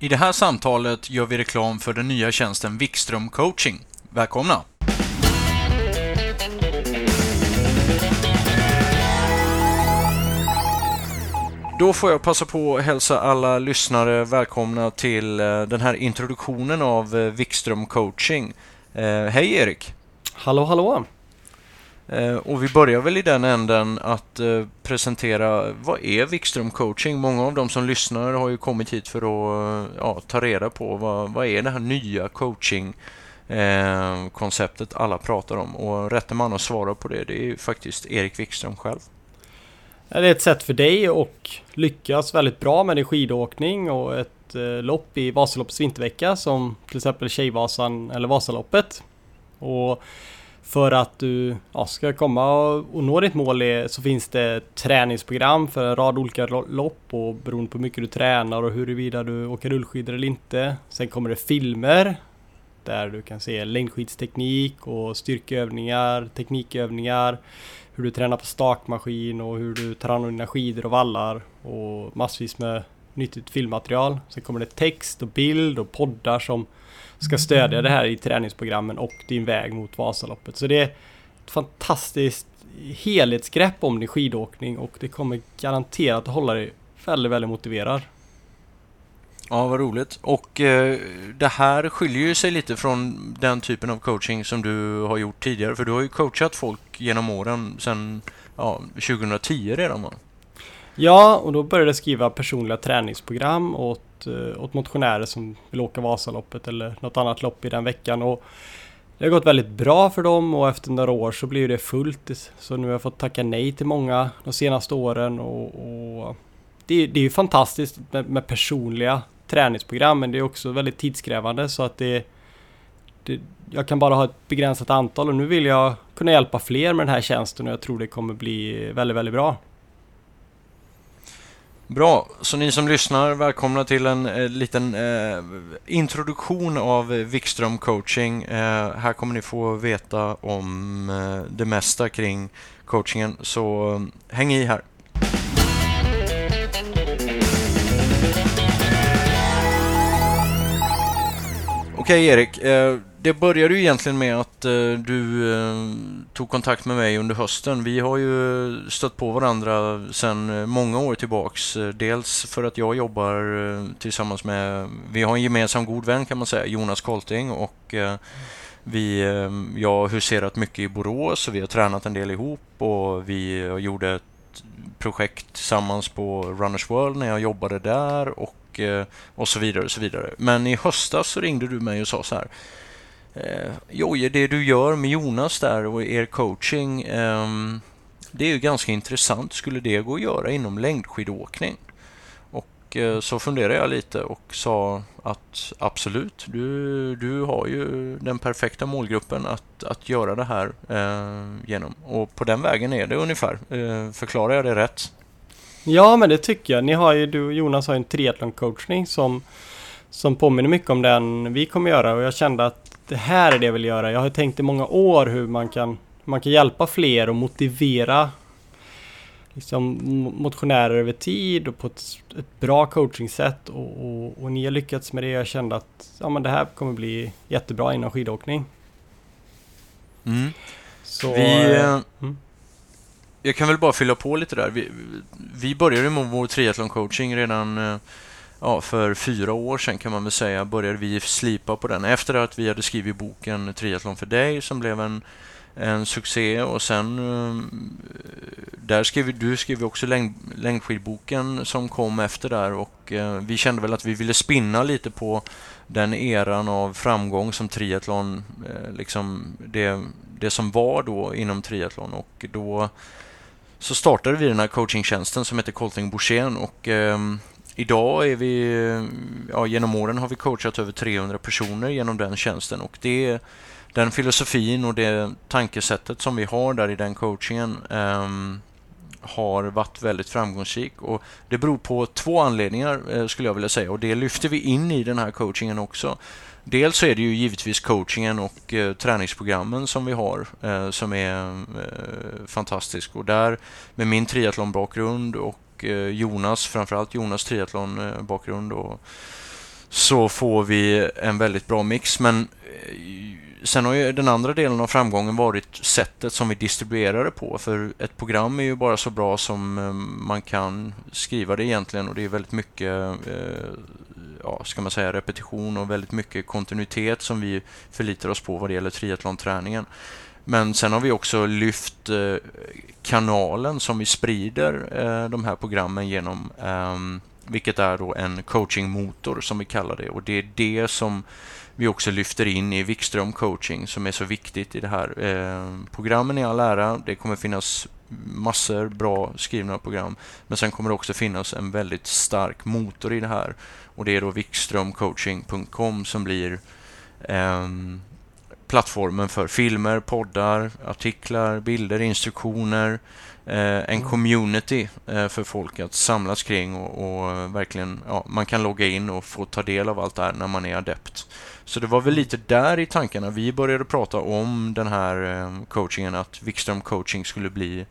I det här samtalet gör vi reklam för den nya tjänsten Wikström coaching. Välkomna! Då får jag passa på att hälsa alla lyssnare välkomna till eh, den här introduktionen av eh, Wikström coaching. Eh, hej Erik! Hallå hallå! Eh, och vi börjar väl i den änden att eh, presentera vad är Wikström coaching? Många av de som lyssnar har ju kommit hit för att eh, ja, ta reda på vad, vad är det här nya coaching konceptet alla pratar om och rätte man att svara på det, det är ju faktiskt Erik Wikström själv. Det är ett sätt för dig att lyckas väldigt bra med din skidåkning och ett eh, lopp i Vasaloppets vintervecka som till exempel Tjejvasan eller Vasaloppet. Och för att du ja, ska komma och nå ditt mål så finns det träningsprogram för en rad olika lopp och beroende på hur mycket du tränar och huruvida du åker rullskidor eller inte. Sen kommer det filmer där du kan se längdskidsteknik och styrkeövningar, teknikövningar hur du tränar på stakmaskin och hur du tar hand om dina skidor och vallar och massvis med nyttigt filmmaterial. Sen kommer det text och bild och poddar som ska stödja det här i träningsprogrammen och din väg mot Vasaloppet. Så det är ett fantastiskt helhetsgrepp om din skidåkning och det kommer garanterat att hålla dig väldigt, väldigt motiverad. Ja, vad roligt. Och eh, det här skiljer ju sig lite från den typen av coaching som du har gjort tidigare. För du har ju coachat folk genom åren sedan ja, 2010 redan va? Ja, och då började jag skriva personliga träningsprogram åt, Eh, åt motionärer som vill åka Vasaloppet eller något annat lopp i den veckan. Och det har gått väldigt bra för dem och efter några år så blir det fullt. Så nu har jag fått tacka nej till många de senaste åren och, och det, det är ju fantastiskt med, med personliga träningsprogram men det är också väldigt tidskrävande så att det, det, jag kan bara ha ett begränsat antal och nu vill jag kunna hjälpa fler med den här tjänsten och jag tror det kommer bli väldigt, väldigt bra. Bra, så ni som lyssnar, välkomna till en eh, liten eh, introduktion av Wikström coaching. Eh, här kommer ni få veta om eh, det mesta kring coachingen, så eh, häng i här. Okej Erik, eh, det började ju egentligen med att eh, du eh, tog kontakt med mig under hösten. Vi har ju stött på varandra sedan eh, många år tillbaks. Dels för att jag jobbar tillsammans med, vi har en gemensam god vän kan man säga, Jonas Kolting och vi, jag har huserat mycket i Borås och vi har tränat en del ihop och vi gjorde ett projekt tillsammans på Runners World när jag jobbade där och och, så vidare och så vidare. Men i höstas så ringde du mig och sa så här. Eh, Jojje, det du gör med Jonas där och er coaching, eh, det är ju ganska intressant. Skulle det gå att göra inom längdskidåkning? Och eh, så funderade jag lite och sa att absolut, du, du har ju den perfekta målgruppen att, att göra det här eh, genom. Och på den vägen är det ungefär. Eh, förklarar jag det rätt? Ja men det tycker jag. Ni har ju, du och Jonas har ju en triathlon-coachning som, som påminner mycket om den vi kommer göra och jag kände att det här är det jag vill göra. Jag har tänkt i många år hur man kan, man kan hjälpa fler och motivera liksom, motionärer över tid och på ett, ett bra coachingsätt och, och, och, ni har lyckats med det. Jag kände att ja, men det här kommer bli jättebra inom skidåkning. Mm. Så, vi, äh, mm jag kan väl bara fylla på lite där. Vi, vi började med vår triathlon-coaching redan eh, ja, för fyra år sedan kan man väl säga. Började vi slipa på den. Efter att vi hade skrivit boken Triathlon för dig som blev en, en succé. Och sen um, där skrev du skrev också längd, längdskidboken som kom efter där. Och eh, vi kände väl att vi ville spinna lite på den eran av framgång som triathlon, eh, liksom det, det som var då inom triathlon. Och då så startade vi den här coachingtjänsten som heter Colting Borssén och eh, idag är vi, ja, genom åren har vi coachat över 300 personer genom den tjänsten och det den filosofin och det tankesättet som vi har där i den coachingen eh, har varit väldigt framgångsrik och det beror på två anledningar eh, skulle jag vilja säga och det lyfter vi in i den här coachingen också. Dels så är det ju givetvis coachingen och eh, träningsprogrammen som vi har eh, som är eh, fantastisk. Och där med min triathlonbakgrund och Eh, Jonas, framförallt Jonas triathlonbakgrund eh, och så får vi en väldigt bra mix. Men eh, sen har ju den andra delen av framgången varit sättet som vi distribuerar det på. För ett program är ju bara så bra som man kan skriva det egentligen och det är väldigt mycket ja, ska man säga, repetition och väldigt mycket kontinuitet som vi förlitar oss på vad det gäller triathlonträningen. Men sen har vi också lyft eh, kanalen som vi sprider eh, de här programmen genom, ehm, vilket är då en coachingmotor som vi kallar det. Och det är det som vi också lyfter in i Wikström coaching som är så viktigt i det här. Ehm, programmen i all ära, det kommer finnas massor bra skrivna program. Men sen kommer det också finnas en väldigt stark motor i det här. Och det är då wikströmcoaching.com som blir eh, plattformen för filmer, poddar, artiklar, bilder, instruktioner, eh, en mm. community eh, för folk att samlas kring och, och verkligen, ja, man kan logga in och få ta del av allt det här när man är adept. Så det var väl lite där i tankarna vi började prata om den här eh, coachingen, att Wikström coaching skulle bli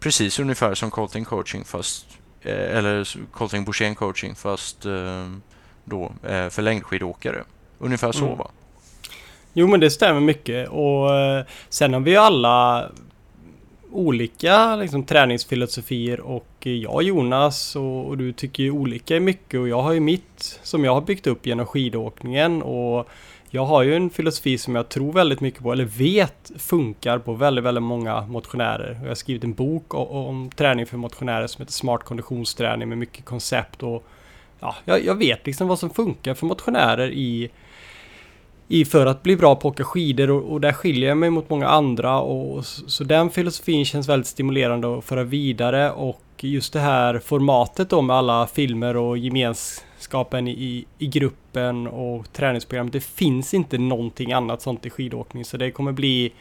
precis ungefär som Colting coaching fast eh, eller Colting Borssén coaching fast eh, då för längdskidåkare. Ungefär så mm. va? Jo men det stämmer mycket. Och eh, sen har vi ju alla olika liksom, träningsfilosofier. Och eh, jag och Jonas och, och, du tycker ju olika mycket. Och jag har ju mitt som jag har byggt upp genom skidåkningen. Och jag har ju en filosofi som jag tror väldigt mycket på, eller vet funkar på väldigt, väldigt många motionärer. Jag har skrivit en bok om, om träning för motionärer som heter Smart konditionsträning med mycket koncept. Och ja, jag, jag vet liksom vad som funkar för motionärer i i för att bli bra på att åka skidor och, och där skiljer jag mig mot många andra och så den filosofin känns väldigt stimulerande att föra vidare och just det här formatet då med alla filmer och gemenskapen i, i gruppen och träningsprogrammet. Det finns inte någonting annat sånt i skidåkning så det kommer bli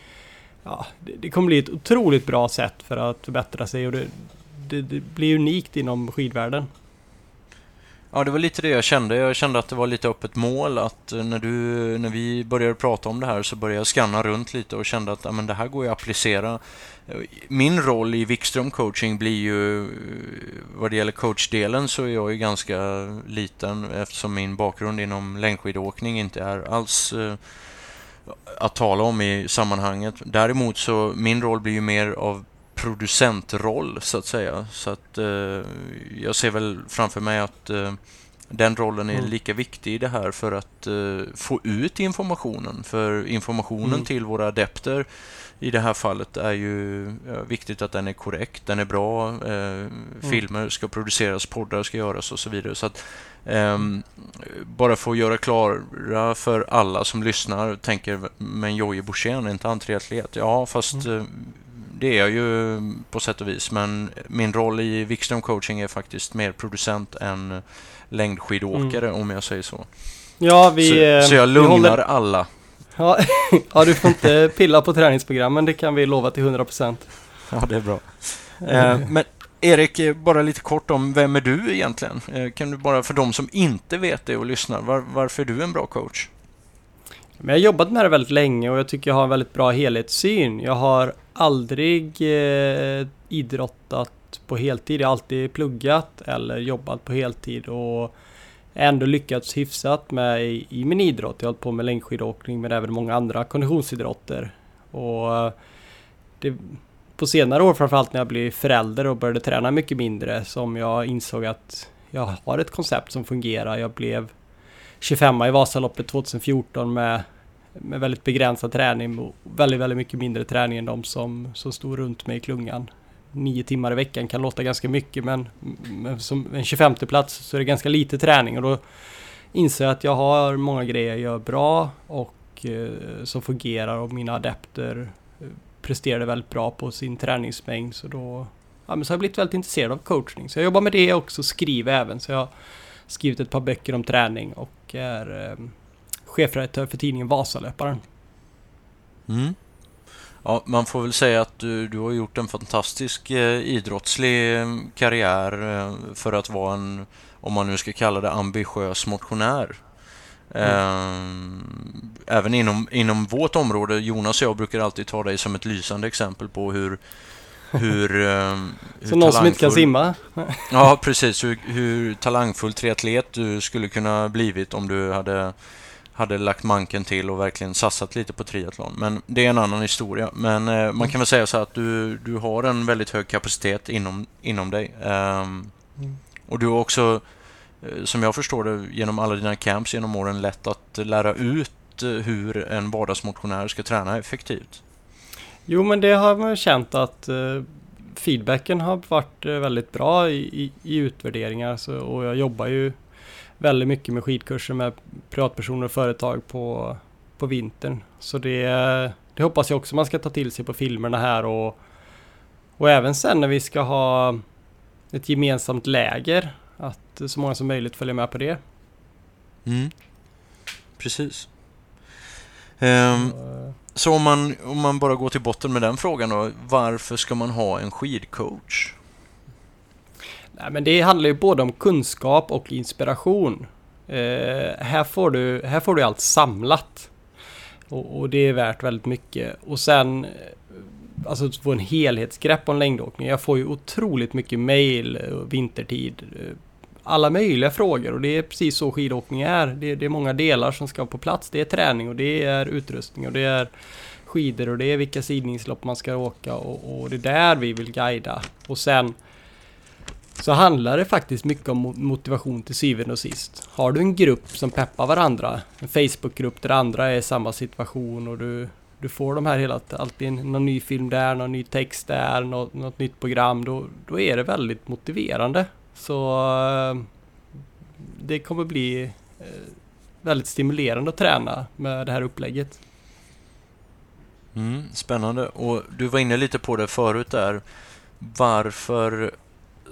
ja, det, det kommer bli ett otroligt bra sätt för att förbättra sig och det, det, det blir unikt inom skidvärlden. Ja, det var lite det jag kände. Jag kände att det var lite öppet mål. Att eh, när, du, när vi började prata om det här så började jag scanna runt lite och kände att men det här går ju att applicera. Min roll i Wikström coaching blir ju, eh, vad det gäller coachdelen så är jag ju ganska liten eftersom min bakgrund inom längdskidåkning inte är alls eh, att tala om i sammanhanget. Däremot så min roll blir ju mer av producentroll så att säga. Så att eh, jag ser väl framför mig att eh, den rollen är mm. lika viktig i det här för att eh, få ut informationen. För informationen mm. till våra adepter i det här fallet är ju ja, viktigt att den är korrekt, den är bra, eh, mm. filmer ska produceras, poddar ska göras och så vidare. Så att, Um, bara för att göra klara för alla som lyssnar tänker, men Jojje Borssén, är inte han triatlet? Ja, fast mm. Det är jag ju på sätt och vis, men min roll i Wikström coaching är faktiskt mer producent än längdskidåkare mm. om jag säger så. Ja, vi, så, eh, så jag lugnar håller... alla. Ja, ja, du får inte pilla på träningsprogrammen, det kan vi lova till 100%. Ja, det är bra. Eh, men Erik, eh, bara lite kort om vem är du egentligen? Eh, kan du bara för de som inte vet det och lyssnar, var, varför är du en bra coach? Men jag har jobbat med det väldigt länge och jag tycker jag har en väldigt bra helhetssyn. Jag har aldrig eh, idrottat på heltid. Jag har alltid pluggat eller jobbat på heltid och ändå lyckats hyfsat med i, i min idrott. Jag har hållit på med längdskidåkning men även många andra konditionsidrotter. Och eh, det, på senare år framförallt när jag blev förälder och började träna mycket mindre som jag insåg att jag har ett koncept som fungerar. Jag blev 25 i Vasaloppet 2014 med, med väldigt begränsad träning och väldigt, väldigt mycket mindre träning än de som, som stod runt mig i klungan. Nio timmar i veckan kan låta ganska mycket men, men som en 25 plats så är det ganska lite träning och då inser jag att jag har många grejer jag gör bra och eh, som fungerar och mina adepter eh, presterade väldigt bra på sin träningsmängd så då ja, men så har jag blivit väldigt intresserad av coachning. Så jag jobbar med det också, skriver även. Så jag har skrivit ett par böcker om träning och och är eh, chefredaktör för tidningen Vasalöparen. Mm. Ja, man får väl säga att du, du har gjort en fantastisk eh, idrottslig eh, karriär eh, för att vara en, om man nu ska kalla det, ambitiös motionär. Mm. Eh, även inom, inom vårt område, Jonas och jag brukar alltid ta dig som ett lysande exempel på hur hur, eh, hur Så någon som inte kan simma? ja, precis. Hur, hur talangfull triatlet du skulle kunna blivit om du hade, hade lagt manken till och verkligen satsat lite på triathlon. Men det är en annan historia. Men eh, man kan väl säga så att du, du har en väldigt hög kapacitet inom, inom dig. Um. Och du har också, eh, som jag förstår det, genom alla dina camps genom åren lätt att lära ut eh, hur en vardagsmotionär ska träna effektivt. Jo, men det har man känt att uh, feedbacken har varit uh, väldigt bra i, i, i utvärderingar. Så, och jag jobbar ju väldigt mycket med skidkurser med privatpersoner och företag på, på vintern. Så det, det hoppas jag också man ska ta till sig på filmerna här och, och även sen när vi ska ha ett gemensamt läger. Att så många som möjligt följer med på det. Mm. Precis. Um, så om man, om man bara går till botten med den frågan då. Varför ska man ha en skidcoach? Nej, men det handlar ju både om kunskap och inspiration. Eh, här, får du, här får du allt samlat. Och, och, det är värt väldigt mycket. Och sen eh, alltså att få en helhetsgrepp om längdåkning. Jag får ju otroligt mycket mail eh, vintertid. Eh, alla möjliga frågor och det är precis så skidåkning är. Det, det, är många delar som ska på plats. Det är träning och det är utrustning och det är skidor och det är vilka sidningslopp man ska åka och, och det är där vi vill guida. Och sen så handlar det faktiskt mycket om motivation till syvende och sist. Har du en grupp som peppar varandra, en Facebookgrupp där andra är i samma situation och du du får de här hela alltid någon ny film där, någon ny text där, något, något nytt program. Då, då är det väldigt motiverande. Så eh, det kommer bli eh, väldigt stimulerande att träna med det här upplägget. Mm, spännande. Och du var inne lite på det förut där. Varför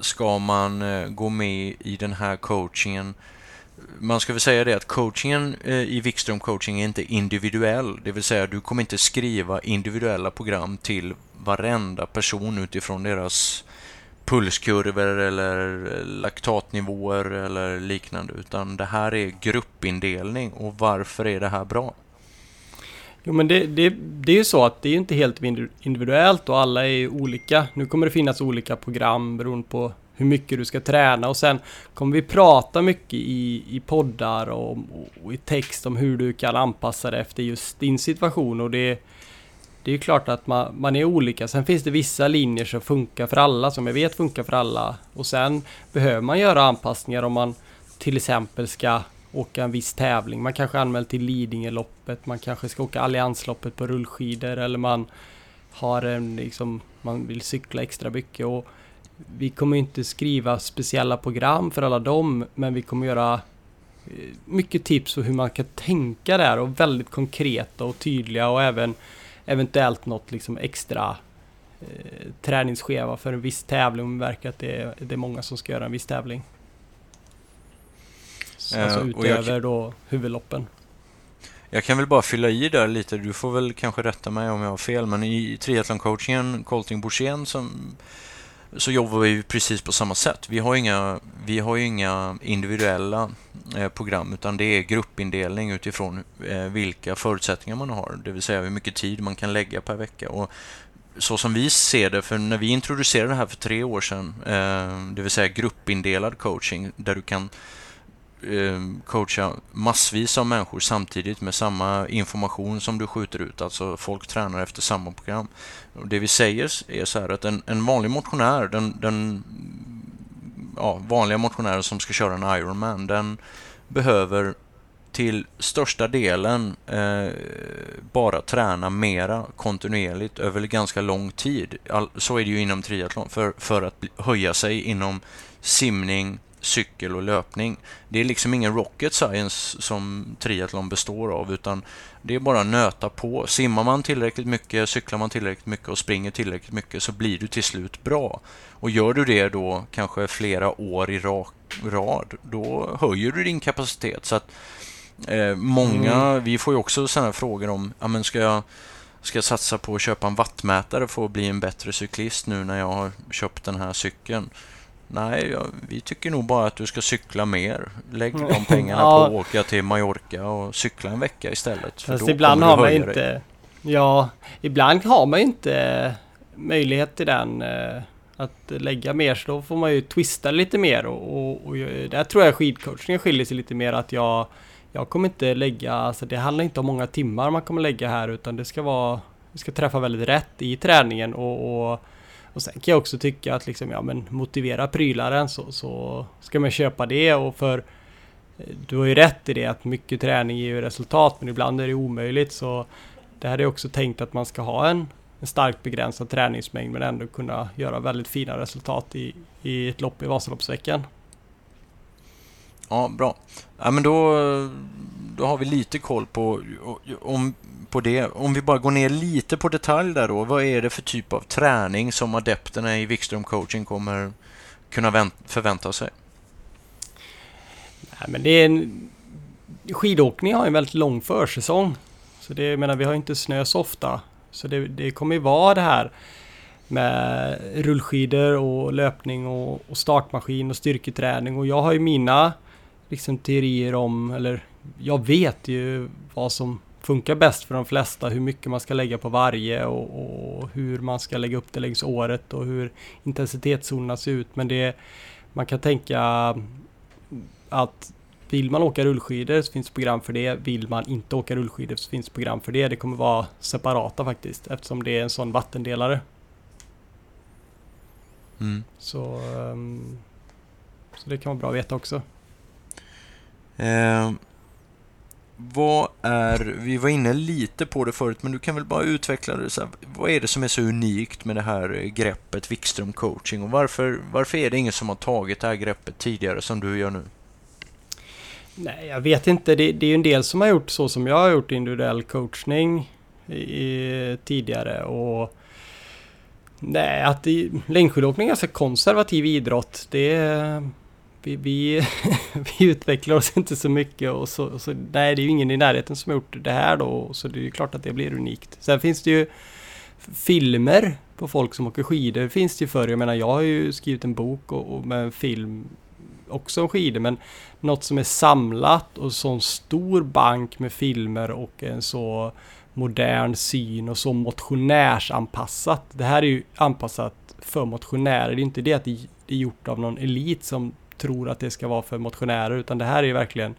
ska man eh, gå med i den här coachingen? man ska väl säga det att coachingen i Wikström coaching är inte individuell. Det vill säga du kommer inte skriva individuella program till varenda person utifrån deras pulskurvor eller laktatnivåer eller liknande. Utan det här är gruppindelning. Och varför är det här bra? Jo men det, det, det är ju så att det är inte helt individuellt och alla är olika. Nu kommer det finnas olika program beroende på hur mycket du ska träna och sen kommer vi prata mycket i, i poddar och, och i text om hur du kan anpassa dig efter just din situation och det det är ju klart att man, man är olika. Sen finns det vissa linjer som funkar för alla, som jag vet funkar för alla. Och sen behöver man göra anpassningar om man till exempel ska åka en viss tävling. Man kanske anmält till Lidingöloppet, man kanske ska åka Alliansloppet på rullskidor eller man har en liksom, man vill cykla extra mycket. Och vi kommer inte skriva speciella program för alla dem, men vi kommer göra eh, mycket tips på hur man kan tänka där och väldigt konkreta och tydliga och även eventuellt något liksom extra eh, träningsschema för en viss tävling om det verkar att det är, det är många som ska göra en viss tävling. Så, alltså uh, utöver jag, då huvudloppen. Jag kan väl bara fylla i där lite, du får väl kanske rätta mig om jag har fel, men i triathlon-coachingen, Colting Borssén som så jobbar vi precis på samma sätt. Vi har inga, vi har inga individuella eh, program utan det är gruppindelning utifrån eh, vilka förutsättningar man har, det vill säga hur mycket tid man kan lägga per vecka. Och så som vi ser det, för när vi introducerade det här för tre år sedan, eh, det vill säga gruppindelad coaching där du kan Eh, coacha massvis av människor samtidigt med samma information som du skjuter ut. Alltså folk tränar efter samma program. Och det vi säger är så här att en, en vanlig motionär, den, den ja, vanliga motionären som ska köra en Ironman, den behöver till största delen eh, bara träna mera kontinuerligt över ganska lång tid. All, så är det ju inom triathlon för, för att höja sig inom simning, cykel och löpning. Det är liksom ingen rocket science som triathlon består av utan det är bara att nöta på. Simmar man tillräckligt mycket, cyklar man tillräckligt mycket och springer tillräckligt mycket så blir du till slut bra. Och gör du det då kanske flera år i rak, rad, då höjer du din kapacitet. Så att eh, många, mm. vi får ju också sådana frågor om, ja men ska jag ska jag satsa på att köpa en wattmätare för att bli en bättre cyklist nu när jag har köpt den här cykeln? Nej, ja, vi tycker nog bara att du ska cykla mer. Lägg de pengarna ja. på att åka till Mallorca och cykla en vecka istället. För Fast ibland har man inte... Dig. Ja, ibland har man inte möjlighet till den eh, att lägga mer så då får man ju twista lite mer och, och, och där tror jag skidcoachningen skiljer sig lite mer att jag jag kommer inte lägga, alltså det handlar inte om många timmar man kommer lägga här utan det ska vara, det ska träffa väldigt rätt i träningen och, och, och sen kan jag också tycka att liksom, ja men motivera prylaren så, så ska man köpa det och för eh, du har ju rätt i det att mycket träning ger ju resultat men ibland är det omöjligt så det här är också tänkt att man ska ha en, en starkt begränsad träningsmängd men ändå kunna göra väldigt fina resultat i, i ett lopp i Vasaloppsveckan. Ja, bra. Ja, men då, då har vi lite koll på, om, på det. Om vi bara går ner lite på detalj där då. Vad är det för typ av träning som adepterna i Wikström coaching kommer kunna förvänta sig? Nej, men det är en, skidåkning har en väldigt lång försäsong. Så det, jag menar, vi har inte snö så ofta. Så det, det kommer ju vara det här med rullskidor och löpning och, och startmaskin och styrketräning. Och jag har ju mina liksom teorier om, eller jag vet ju vad som funkar bäst för de flesta, hur mycket man ska lägga på varje och, och hur man ska lägga upp det längs året och hur intensitetszonerna ser ut. Men det, man kan tänka att vill man åka rullskidor så finns program för det. Vill man inte åka rullskidor så finns program för det. Det kommer vara separata faktiskt eftersom det är en sån vattendelare. Mm. Så, um, så det kan vara bra att veta också. Eh, vad är, vi var inne lite på det förut, men du kan väl bara utveckla det. Så här, vad är det som är så unikt med det här greppet Wikström coaching och varför, varför är det ingen som har tagit det här greppet tidigare som du gör nu? Nej, jag vet inte. Det, det är ju en del som har gjort så som jag har gjort individuell coachning i, tidigare och Nej, att längdskidåkning är en ganska konservativ idrott. Det vi, vi, vi, utvecklar oss inte så mycket och så, så, nej det är ju ingen i närheten som har gjort det här då så det är ju klart att det blir unikt. Sen finns det ju filmer på folk som åker skidor finns det ju förr. Jag menar jag har ju skrivit en bok och, och med en film också om skidor men något som är samlat och sån stor bank med filmer och en så modern syn och så motionärsanpassat. Det här är ju anpassat för motionärer. Det är inte det att det är gjort av någon elit som tror att det ska vara för motionärer utan det här är ju verkligen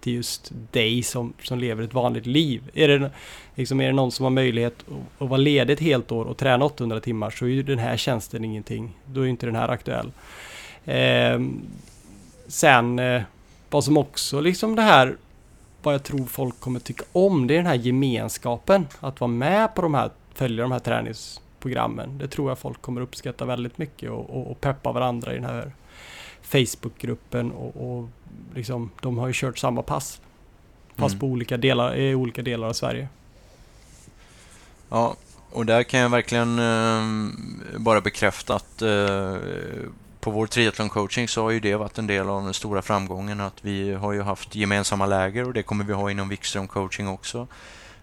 till just dig som, som lever ett vanligt liv. Är det, liksom, är det någon som har möjlighet att, att vara ledig ett helt år och träna 800 timmar så är ju den här tjänsten ingenting. Då är inte den här aktuell. Eh, sen eh, vad som också liksom det här vad jag tror folk kommer tycka om det är den här gemenskapen. Att vara med på de här, följa de här träningsprogrammen. Det tror jag folk kommer uppskatta väldigt mycket och, och, och peppa varandra i den här Facebookgruppen och, och liksom, de har ju kört samma pass. Fast mm. på olika delar, i olika delar av Sverige. Ja, och där kan jag verkligen eh, bara bekräfta att eh, på vår triathlon-coaching så har ju det varit en del av den stora framgången att vi har ju haft gemensamma läger och det kommer vi ha inom Wikström coaching också.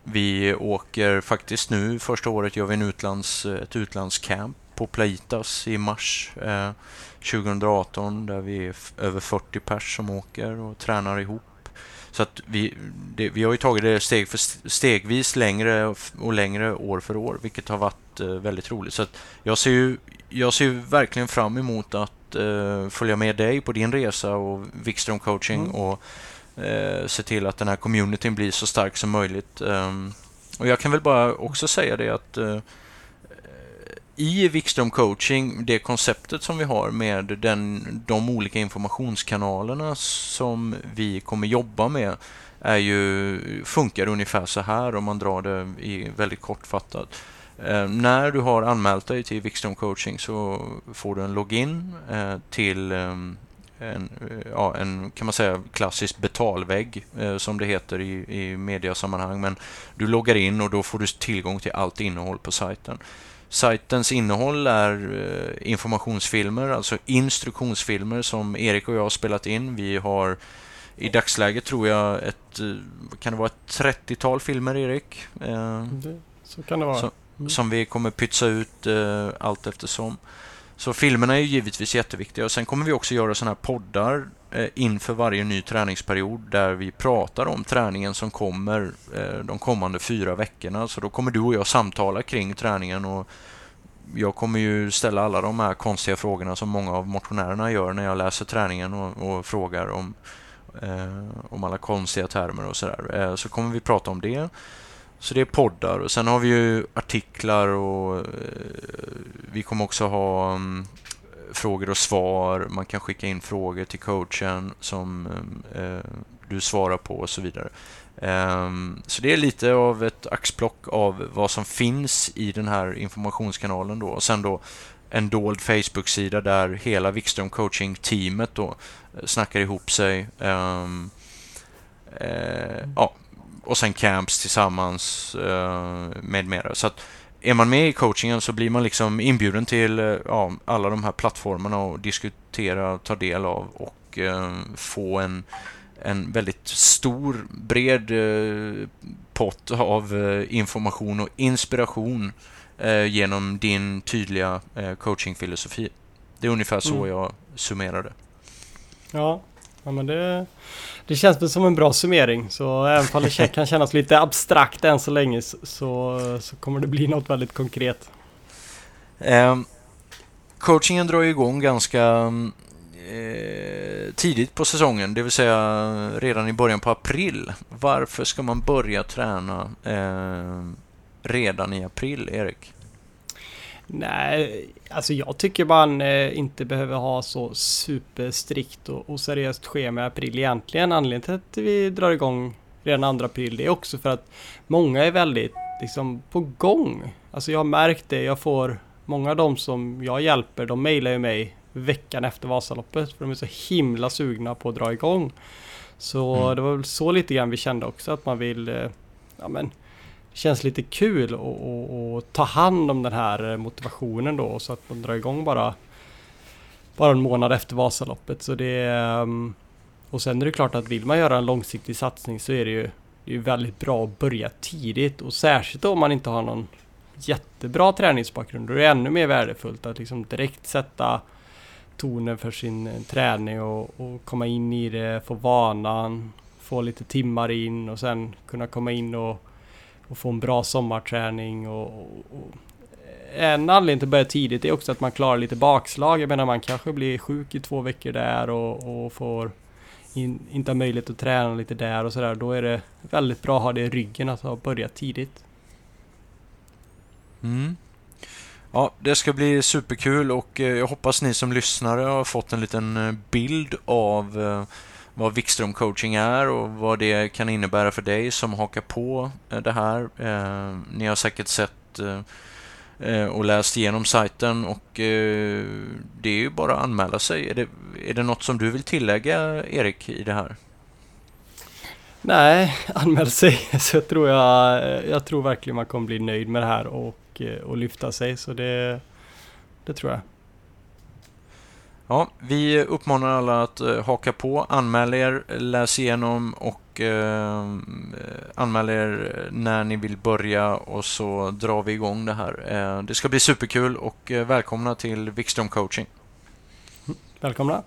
Vi åker faktiskt nu, första året gör vi en utlands, ett utlandscamp på Plaitas i mars. Eh, 2018 där vi är över 40 pers som åker och tränar ihop. Så att vi, det, vi har ju tagit det steg för stegvis längre och längre år för år, vilket har varit eh, väldigt roligt. Så jag ser ju jag ser verkligen fram emot att eh, följa med dig på din resa och Wikström coaching mm. och eh, se till att den här communityn blir så stark som möjligt. Um, och jag kan väl bara också säga det att uh, i Wikström coaching, det konceptet som vi har med den, de olika informationskanalerna som vi kommer jobba med är ju, funkar ungefär så här om man drar det i väldigt kortfattat. Eh, när du har anmält dig till Wikström coaching så får du en login eh, till eh, en, ja, en, kan man säga, klassisk betalvägg eh, som det heter i, i mediasammanhang. Men du loggar in och då får du tillgång till allt innehåll på sajten. Sajtens innehåll är eh, informationsfilmer, alltså instruktionsfilmer som Erik och jag har spelat in. Vi har i dagsläget tror jag ett, eh, kan det vara ett 30-tal filmer, Erik? Eh, det, så kan det vara. Som, mm. som vi kommer pytsa ut allt eftersom. Så filmerna är givetvis jätteviktiga och sen kommer vi också göra sådana här poddar Eh, inför varje ny träningsperiod där vi pratar om träningen som kommer eh, de kommande fyra veckorna. Så då kommer du och jag samtala kring träningen och jag kommer ju ställa alla de här konstiga frågorna som många av motionärerna gör när jag läser träningen och, och frågar om, eh, om alla konstiga termer och sådär. Eh, så kommer vi prata om det. Så det är poddar och sen har vi ju artiklar och eh, vi kommer också ha mm, frågor och svar. Man kan skicka in frågor till coachen som eh, eh, du svarar på och så vidare. Ehm, så det är lite av ett axplock av vad som finns i den här informationskanalen då. Och sen då en dold Facebook-sida där hela Wikström coaching-teamet då eh, snackar ihop sig. Ehm, ja, och sen camps tillsammans med mera. Så att är man med i coachingen så blir man liksom inbjuden till uh, ja, alla de här plattformarna och diskutera, ta del av och få en en väldigt stor, bred eh, pott av eh, information och inspiration eh, genom din tydliga coachingfilosofi. Det är ungefär så mm. jag summerar det. Ja, ja men det, det känns väl som en bra summering. Så även om det kan kännas lite abstrakt än så länge så, så kommer det bli något väldigt konkret. Eh, coachingen drar igång ganska eh, tidigt på säsongen, det vill säga redan i början på april. Varför ska man börja träna eh, redan i april, Erik? Nej, alltså jag tycker man eh, inte behöver ha så superstrikt och, och seriöst schema i april egentligen. Anledningen till att vi drar igång redan 2 april det är också för att många är väldigt liksom på gång. Alltså jag har märkt det, jag får många av dem som jag hjälper, de mejlar ju mig veckan efter Vasaloppet. För de är så himla sugna på att dra igång. Så mm. det var väl så lite grann vi kände också att man vill eh, ja, men, känns lite kul att ta hand om den här eh, motivationen då så att man drar igång bara bara en månad efter Vasaloppet. Så det ehm, och sen är det klart att vill man göra en långsiktig satsning så är det ju, det är väldigt bra att börja tidigt och särskilt om man inte har någon jättebra träningsbakgrund. Då är det ännu mer värdefullt att liksom direkt sätta tonen för sin eh, träning och, och, komma in i det, få vanan, få lite timmar in och sen kunna komma in och, och få en bra sommarträning. Och, och, en anledning till att börja tidigt är också att man klarar lite bakslag. Jag menar man kanske blir sjuk i två veckor där och, och får in, inte ha möjlighet att träna lite där och sådär. Då är det väldigt bra att ha det i ryggen att ha börjat tidigt. Mm. Ja, det ska bli superkul och eh, jag hoppas ni som lyssnare har fått en liten eh, bild av eh, vad Wikström coaching är och vad det kan innebära för dig som hakar på eh, det här. Eh, ni har säkert sett eh, och läst igenom sajten och det är ju bara att anmäla sig. Är det, är det något som du vill tillägga, Erik, i det här? Nej, anmäl sig så jag tror jag, jag tror verkligen man kommer bli nöjd med det här och och, lyfta sig. Så det, det tror jag. Ja, vi uppmanar alla att eh, haka på, anmäl er, läs igenom och eh, anmäl er när ni vill börja och så drar vi igång det här. Eh, det ska bli superkul och eh, välkomna till Wikström coaching. Välkomna!